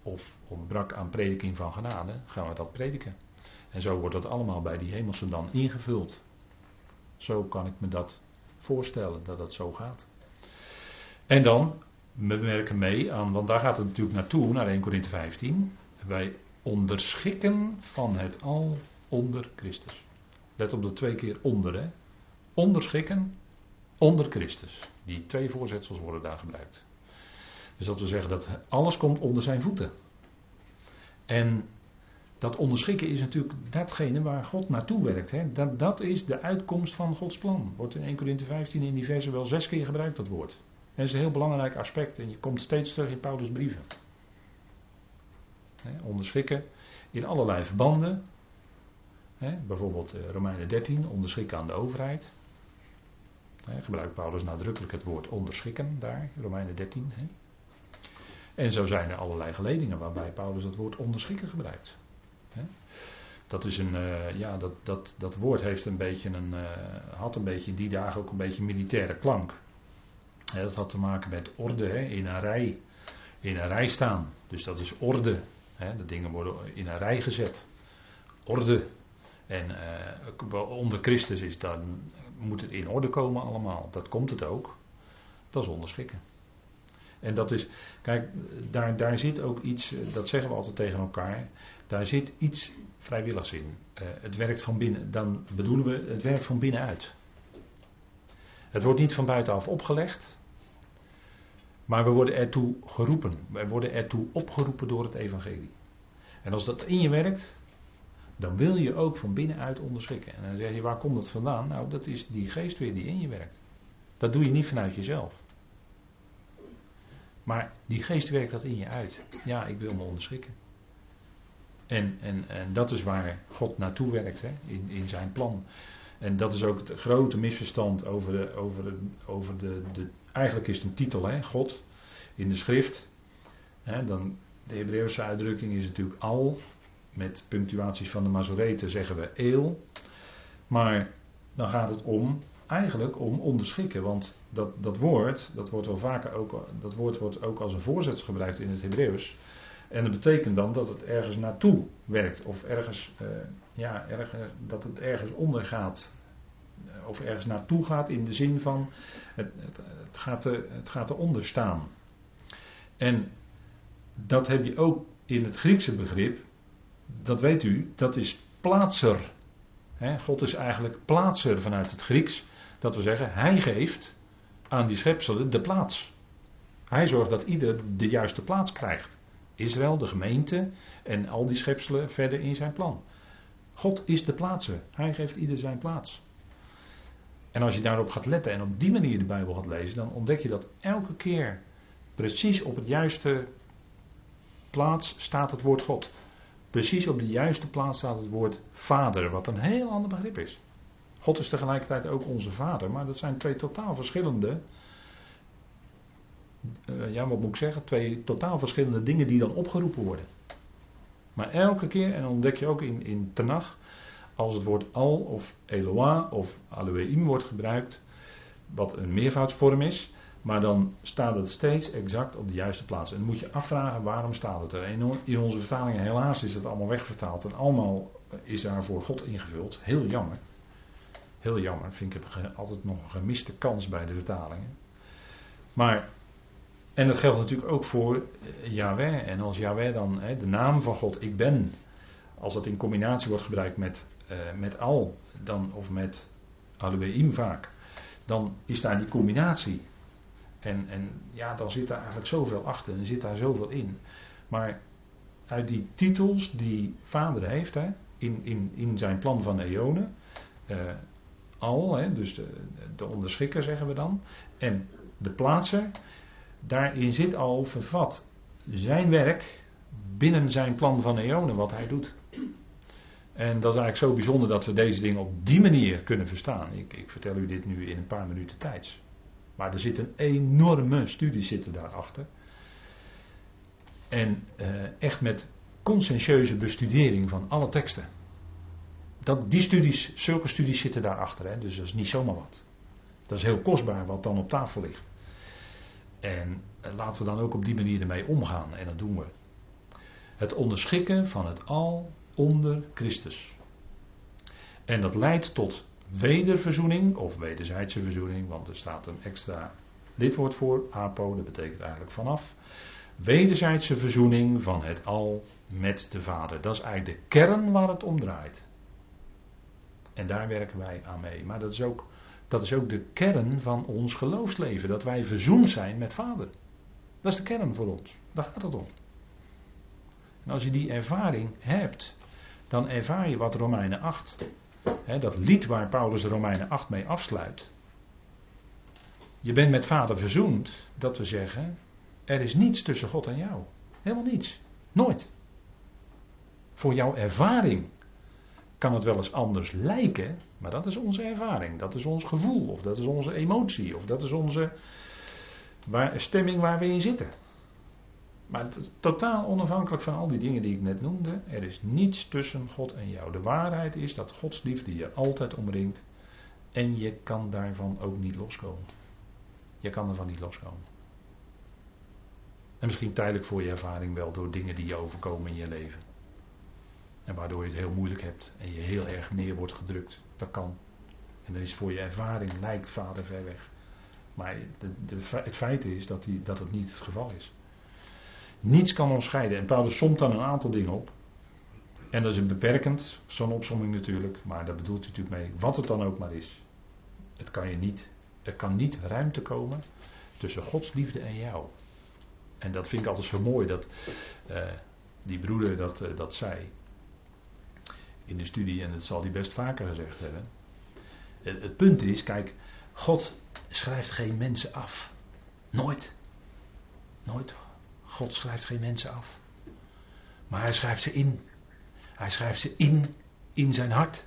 Of ontbrak aan prediking van genade, gaan we dat prediken. En zo wordt dat allemaal bij die hemelse dan ingevuld. Zo kan ik me dat voorstellen, dat dat zo gaat. En dan we werken mee aan, want daar gaat het natuurlijk naartoe, naar 1 Korinthe 15. Wij onderschikken van het al onder Christus. Let op de twee keer onder, hè. Onderschikken onder Christus. Die twee voorzetsels worden daar gebruikt. Dus dat we zeggen dat alles komt onder zijn voeten. En dat onderschikken is natuurlijk datgene waar God naartoe werkt. Hè. Dat, dat is de uitkomst van Gods plan. Wordt in 1 Korinthe 15 in die verse wel zes keer gebruikt, dat woord dat is een heel belangrijk aspect en je komt steeds terug in Paulus' brieven. onderschikken in allerlei verbanden. bijvoorbeeld eh, Romeinen 13, onderschikken aan de overheid. gebruikt Paulus nadrukkelijk het woord onderschikken daar, Romeinen 13. En zo zijn er allerlei geledingen waarbij Paulus het woord onderschikken gebruikt. Dat is een, uh, ja, dat, dat, dat woord heeft een beetje een, uh, had een beetje in die dagen ook een beetje militaire klank dat had te maken met orde, hè, in een rij. In een rij staan. Dus dat is orde. Hè, de dingen worden in een rij gezet. Orde. En uh, onder Christus is dan, moet het in orde komen allemaal. Dat komt het ook. Dat is onderschikken. En dat is, kijk, daar, daar zit ook iets, dat zeggen we altijd tegen elkaar. Daar zit iets vrijwilligs in. Uh, het werkt van binnen, dan bedoelen we, het werkt van binnenuit. Het wordt niet van buitenaf opgelegd. Maar we worden ertoe geroepen. We worden ertoe opgeroepen door het evangelie. En als dat in je werkt, dan wil je ook van binnenuit onderschikken. En dan zeg je, waar komt dat vandaan? Nou, dat is die geest weer die in je werkt. Dat doe je niet vanuit jezelf. Maar die geest werkt dat in je uit. Ja, ik wil me onderschikken. En, en, en dat is waar God naartoe werkt, hè, in, in zijn plan. En dat is ook het grote misverstand over de. Over de, over de, de eigenlijk is het een titel, hè, God, in de schrift. Hè, dan, de Hebreeuwse uitdrukking is natuurlijk al. Met punctuaties van de Mazoreten zeggen we eel. Maar dan gaat het om, eigenlijk om onderschikken. Want dat, dat woord, dat wordt wel vaker ook, dat woord wordt ook als een voorzet gebruikt in het Hebreeuws. En dat betekent dan dat het ergens naartoe werkt. Of ergens, uh, ja, ergens, dat het ergens ondergaat. Eh, of ergens naartoe gaat in de zin van het, het, het, gaat, er, het gaat eronder staan. En dat heb je ook in het Griekse begrip. Dat weet u, dat is plaatser. God is eigenlijk plaatser vanuit het Grieks. Dat wil zeggen, hij geeft aan die schepselen de plaats. Hij zorgt dat ieder de juiste plaats krijgt. Israël, de gemeente en al die schepselen verder in zijn plan. God is de plaatser. Hij geeft ieder zijn plaats. En als je daarop gaat letten en op die manier de Bijbel gaat lezen, dan ontdek je dat elke keer precies op het juiste plaats staat het woord God. Precies op de juiste plaats staat het woord Vader, wat een heel ander begrip is. God is tegelijkertijd ook onze Vader, maar dat zijn twee totaal verschillende uh, ja, wat moet ik zeggen, twee totaal verschillende dingen die dan opgeroepen worden. Maar elke keer, en ontdek je ook in, in Tenach, als het woord al of Eloah of Aloeim wordt gebruikt, wat een meervoudsvorm is, maar dan staat het steeds exact op de juiste plaats. En dan moet je afvragen waarom staat het er. in onze vertalingen helaas is het allemaal wegvertaald en allemaal is daar voor God ingevuld. Heel jammer. Heel jammer, vind ik altijd nog een gemiste kans bij de vertalingen. Maar en dat geldt natuurlijk ook voor eh, Yahweh. En als Yahweh dan hè, de naam van God, ik ben, als dat in combinatie wordt gebruikt met, uh, met al, dan, of met Alueim vaak, dan is daar die combinatie. En, en ja, dan zit daar eigenlijk zoveel achter en zit daar zoveel in. Maar uit die titels die vader heeft, hè, in, in, in zijn plan van eonen, uh, al, hè, dus de, de onderschikker zeggen we dan, en de plaatser, daarin zit al vervat zijn werk binnen zijn plan van eonen, wat hij doet. En dat is eigenlijk zo bijzonder dat we deze dingen op die manier kunnen verstaan. Ik, ik vertel u dit nu in een paar minuten tijds. Maar er zit een enorme studie zitten daarachter. En eh, echt met conscientieuze bestudering van alle teksten. Dat, die studies, zulke studies zitten daarachter. Hè? Dus dat is niet zomaar wat. Dat is heel kostbaar wat dan op tafel ligt. En eh, laten we dan ook op die manier ermee omgaan. En dat doen we. Het onderschikken van het al onder Christus. En dat leidt tot wederverzoening of wederzijdse verzoening, want er staat een extra lidwoord voor, apo, dat betekent eigenlijk vanaf. Wederzijdse verzoening van het al met de Vader. Dat is eigenlijk de kern waar het om draait. En daar werken wij aan mee. Maar dat is ook dat is ook de kern van ons geloofsleven. Dat wij verzoend zijn met Vader. Dat is de kern voor ons. Daar gaat het om. En als je die ervaring hebt, dan ervaar je wat Romeinen 8, hè, dat lied waar Paulus Romeinen 8 mee afsluit. Je bent met Vader verzoend, dat we zeggen, er is niets tussen God en jou. Helemaal niets. Nooit. Voor jouw ervaring kan het wel eens anders lijken, maar dat is onze ervaring, dat is ons gevoel, of dat is onze emotie, of dat is onze waar, stemming waar we in zitten. Maar totaal onafhankelijk van al die dingen die ik net noemde. Er is niets tussen God en jou. De waarheid is dat Gods liefde je altijd omringt. En je kan daarvan ook niet loskomen. Je kan ervan niet loskomen. En misschien tijdelijk voor je ervaring wel door dingen die je overkomen in je leven. En waardoor je het heel moeilijk hebt en je heel erg neer wordt gedrukt. Dat kan. En dan is voor je ervaring lijkt vader ver weg. Maar de, de, het feit is dat, die, dat het niet het geval is. Niets kan ons scheiden. En Paulus somt dan een aantal dingen op. En dat is een beperkend, zo'n opsomming natuurlijk. Maar daar bedoelt hij natuurlijk mee. Wat het dan ook maar is. Het kan je niet, er kan niet ruimte komen tussen Gods liefde en jou. En dat vind ik altijd zo mooi dat uh, die broeder dat, uh, dat zei. In de studie, en dat zal hij best vaker gezegd hebben. Het, het punt is, kijk, God schrijft geen mensen af. Nooit. Nooit. God schrijft geen mensen af. Maar hij schrijft ze in. Hij schrijft ze in, in zijn hart.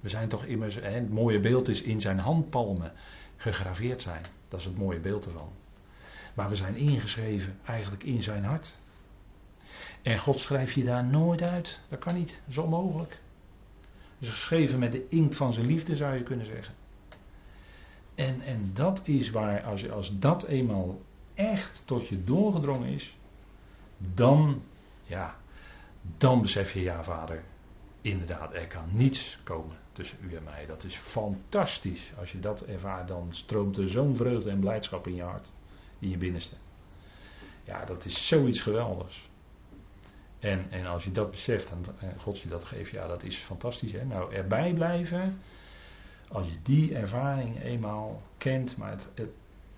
We zijn toch immers, hè, het mooie beeld is in zijn handpalmen gegraveerd zijn. Dat is het mooie beeld ervan. Maar we zijn ingeschreven eigenlijk in zijn hart. En God schrijft je daar nooit uit. Dat kan niet. Dat is onmogelijk. Geschreven met de inkt van zijn liefde, zou je kunnen zeggen. En, en dat is waar, als, als dat eenmaal echt tot je doorgedrongen is, dan, ja, dan besef je, ja vader, inderdaad, er kan niets komen tussen u en mij. Dat is fantastisch. Als je dat ervaart, dan stroomt er zo'n vreugde en blijdschap in je hart, in je binnenste. Ja, dat is zoiets geweldigs. En, en als je dat beseft en God je dat geeft, ja, dat is fantastisch. Hè? Nou, erbij blijven, als je die ervaring eenmaal kent, maar het,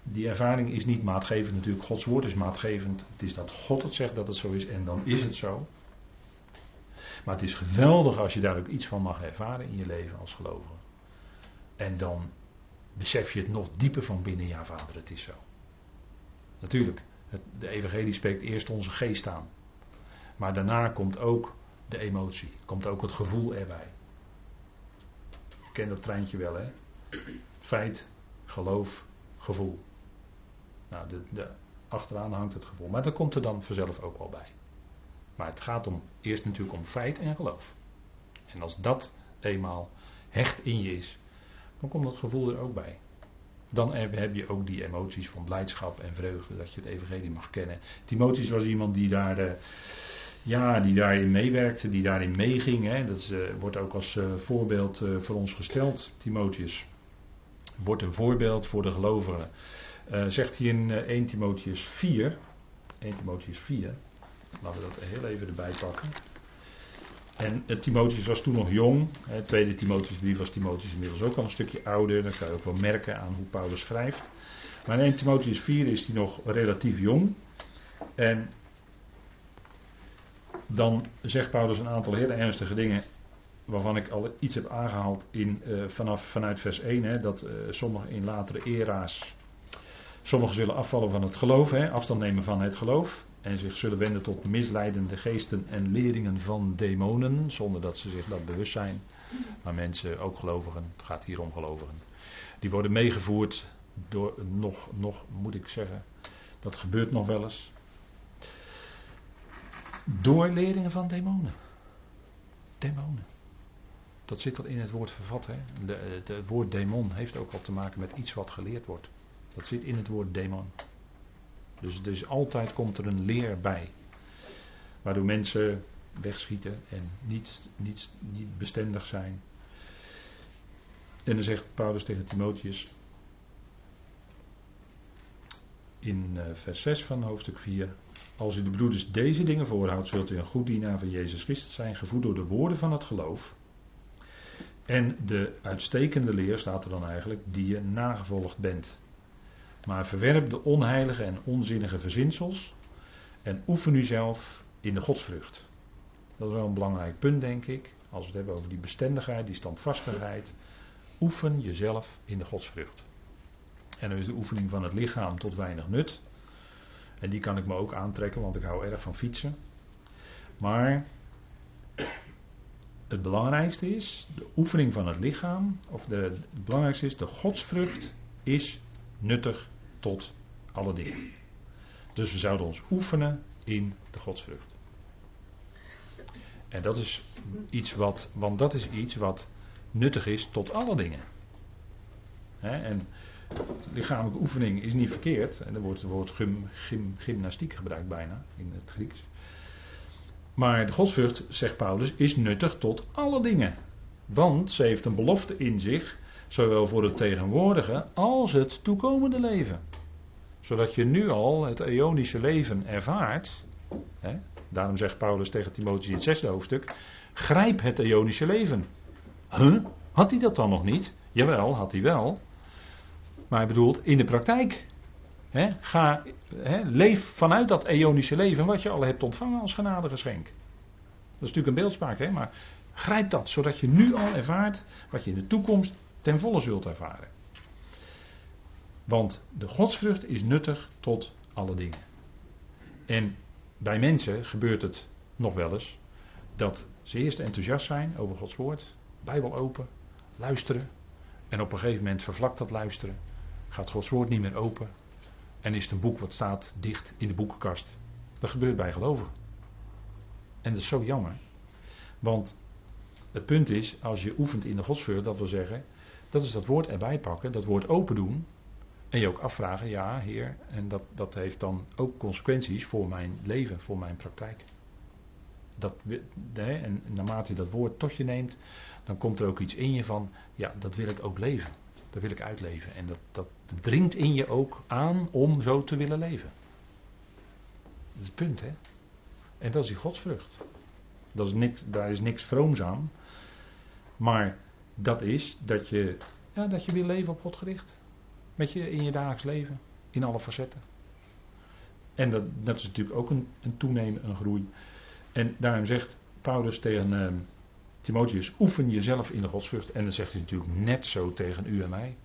die ervaring is niet maatgevend natuurlijk. Gods woord is maatgevend. Het is dat God het zegt dat het zo is en dan is het zo. Maar het is geweldig als je daar ook iets van mag ervaren in je leven als gelovige. En dan besef je het nog dieper van binnen, ja vader, het is zo. Natuurlijk, het, de evangelie spreekt eerst onze geest aan. Maar daarna komt ook de emotie, komt ook het gevoel erbij. Je kent dat treintje wel, hè? Feit, geloof, gevoel. Nou, de, de, achteraan hangt het gevoel. Maar dat komt er dan vanzelf ook wel bij. Maar het gaat om, eerst natuurlijk om feit en geloof. En als dat eenmaal hecht in je is, dan komt dat gevoel er ook bij. Dan heb je ook die emoties van blijdschap en vreugde dat je het evangelie mag kennen. Timotheus was iemand die daar, uh, ja, die daarin meewerkte, die daarin meeging. Hè. Dat uh, wordt ook als uh, voorbeeld voor ons gesteld, Timotheus. Wordt een voorbeeld voor de gelovigen. zegt hij in 1 Timotheus 4, 1 Timotheus 4, Laten we dat heel even erbij pakken. En Timotheus was toen nog jong. Hè, tweede Timotheus brief was Timotheus inmiddels ook al een stukje ouder. Dat kan je ook wel merken aan hoe Paulus schrijft. Maar in 1 Timotheus 4 is hij nog relatief jong. En dan zegt Paulus een aantal hele ernstige dingen. Waarvan ik al iets heb aangehaald in, uh, vanaf, vanuit vers 1. Hè, dat uh, sommigen in latere era's. Sommigen zullen afvallen van het geloof. Hè, afstand nemen van het geloof en zich zullen wenden tot misleidende geesten en leringen van demonen, zonder dat ze zich dat bewust zijn. Maar mensen, ook gelovigen, het gaat hier om gelovigen, die worden meegevoerd door nog, nog moet ik zeggen, dat gebeurt nog wel eens, door leringen van demonen. Demonen. Dat zit al in het woord vervat. Hè? het woord demon heeft ook al te maken met iets wat geleerd wordt. Dat zit in het woord demon. Dus, dus altijd komt er een leer bij. Waardoor mensen wegschieten en niet, niet, niet bestendig zijn. En dan zegt Paulus tegen Timotheus in uh, vers 6 van hoofdstuk 4. Als u de broeders deze dingen voorhoudt, zult u een goed dienaar van Jezus Christus zijn, gevoed door de woorden van het geloof. En de uitstekende leer staat er dan eigenlijk, die je nagevolgd bent. Maar verwerp de onheilige en onzinnige verzinsels en oefen u zelf in de godsvrucht. Dat is wel een belangrijk punt, denk ik. Als we het hebben over die bestendigheid, die standvastigheid. Oefen jezelf in de godsvrucht. En dan is de oefening van het lichaam tot weinig nut. En die kan ik me ook aantrekken, want ik hou erg van fietsen. Maar het belangrijkste is, de oefening van het lichaam, of de, het belangrijkste is, de godsvrucht is nuttig tot alle dingen. Dus we zouden ons oefenen in de godsvrucht. En dat is iets wat, want dat is iets wat nuttig is tot alle dingen. en lichamelijke oefening is niet verkeerd. En er wordt het woord gym, gym, gymnastiek gebruikt bijna in het Grieks. Maar de godsvrucht, zegt Paulus, is nuttig tot alle dingen. Want ze heeft een belofte in zich, zowel voor het tegenwoordige als het toekomende leven. Zodat je nu al het eonische leven ervaart. Hè? Daarom zegt Paulus tegen Timotheus in het zesde hoofdstuk: Grijp het eonische leven. Huh? Had hij dat dan nog niet? Jawel, had hij wel. Maar hij bedoelt in de praktijk. Ga, leef vanuit dat eonische leven wat je al hebt ontvangen als genadegeschenk. Dat is natuurlijk een beeldspraak, maar grijp dat, zodat je nu al ervaart wat je in de toekomst ten volle zult ervaren. Want de godsvrucht is nuttig tot alle dingen. En bij mensen gebeurt het nog wel eens dat ze eerst enthousiast zijn over Gods woord, Bijbel open, luisteren. En op een gegeven moment vervlakt dat luisteren. Gaat Gods woord niet meer open. En is het een boek wat staat dicht in de boekenkast. Dat gebeurt bij gelovigen. En dat is zo jammer. Want het punt is, als je oefent in de godsveur, dat wil zeggen, dat is dat woord erbij pakken, dat woord open doen. En je ook afvragen, ja heer, en dat, dat heeft dan ook consequenties voor mijn leven, voor mijn praktijk. Dat, en naarmate je dat woord tot je neemt, dan komt er ook iets in je van, ja, dat wil ik ook leven. Wil ik uitleven. En dat, dat dringt in je ook aan om zo te willen leven. Dat is het punt, hè? En dat is die godsvrucht. Dat is niks, daar is niks vrooms aan. Maar dat is dat je, ja, dat je wil leven op God gericht. Met je in je dagelijks leven. In alle facetten. En dat, dat is natuurlijk ook een, een toenemen, een groei. En daarom zegt Paulus tegen uh, Timotheus, oefen jezelf in de godsvrucht. En dan zegt hij natuurlijk net zo tegen u en mij.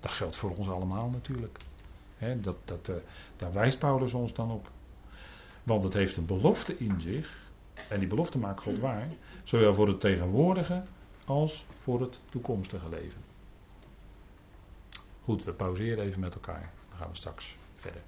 Dat geldt voor ons allemaal natuurlijk. He, dat, dat, eh, daar wijst Paulus ons dan op. Want het heeft een belofte in zich. En die belofte maakt God waar. Zowel voor het tegenwoordige als voor het toekomstige leven. Goed, we pauzeren even met elkaar. Dan gaan we straks verder.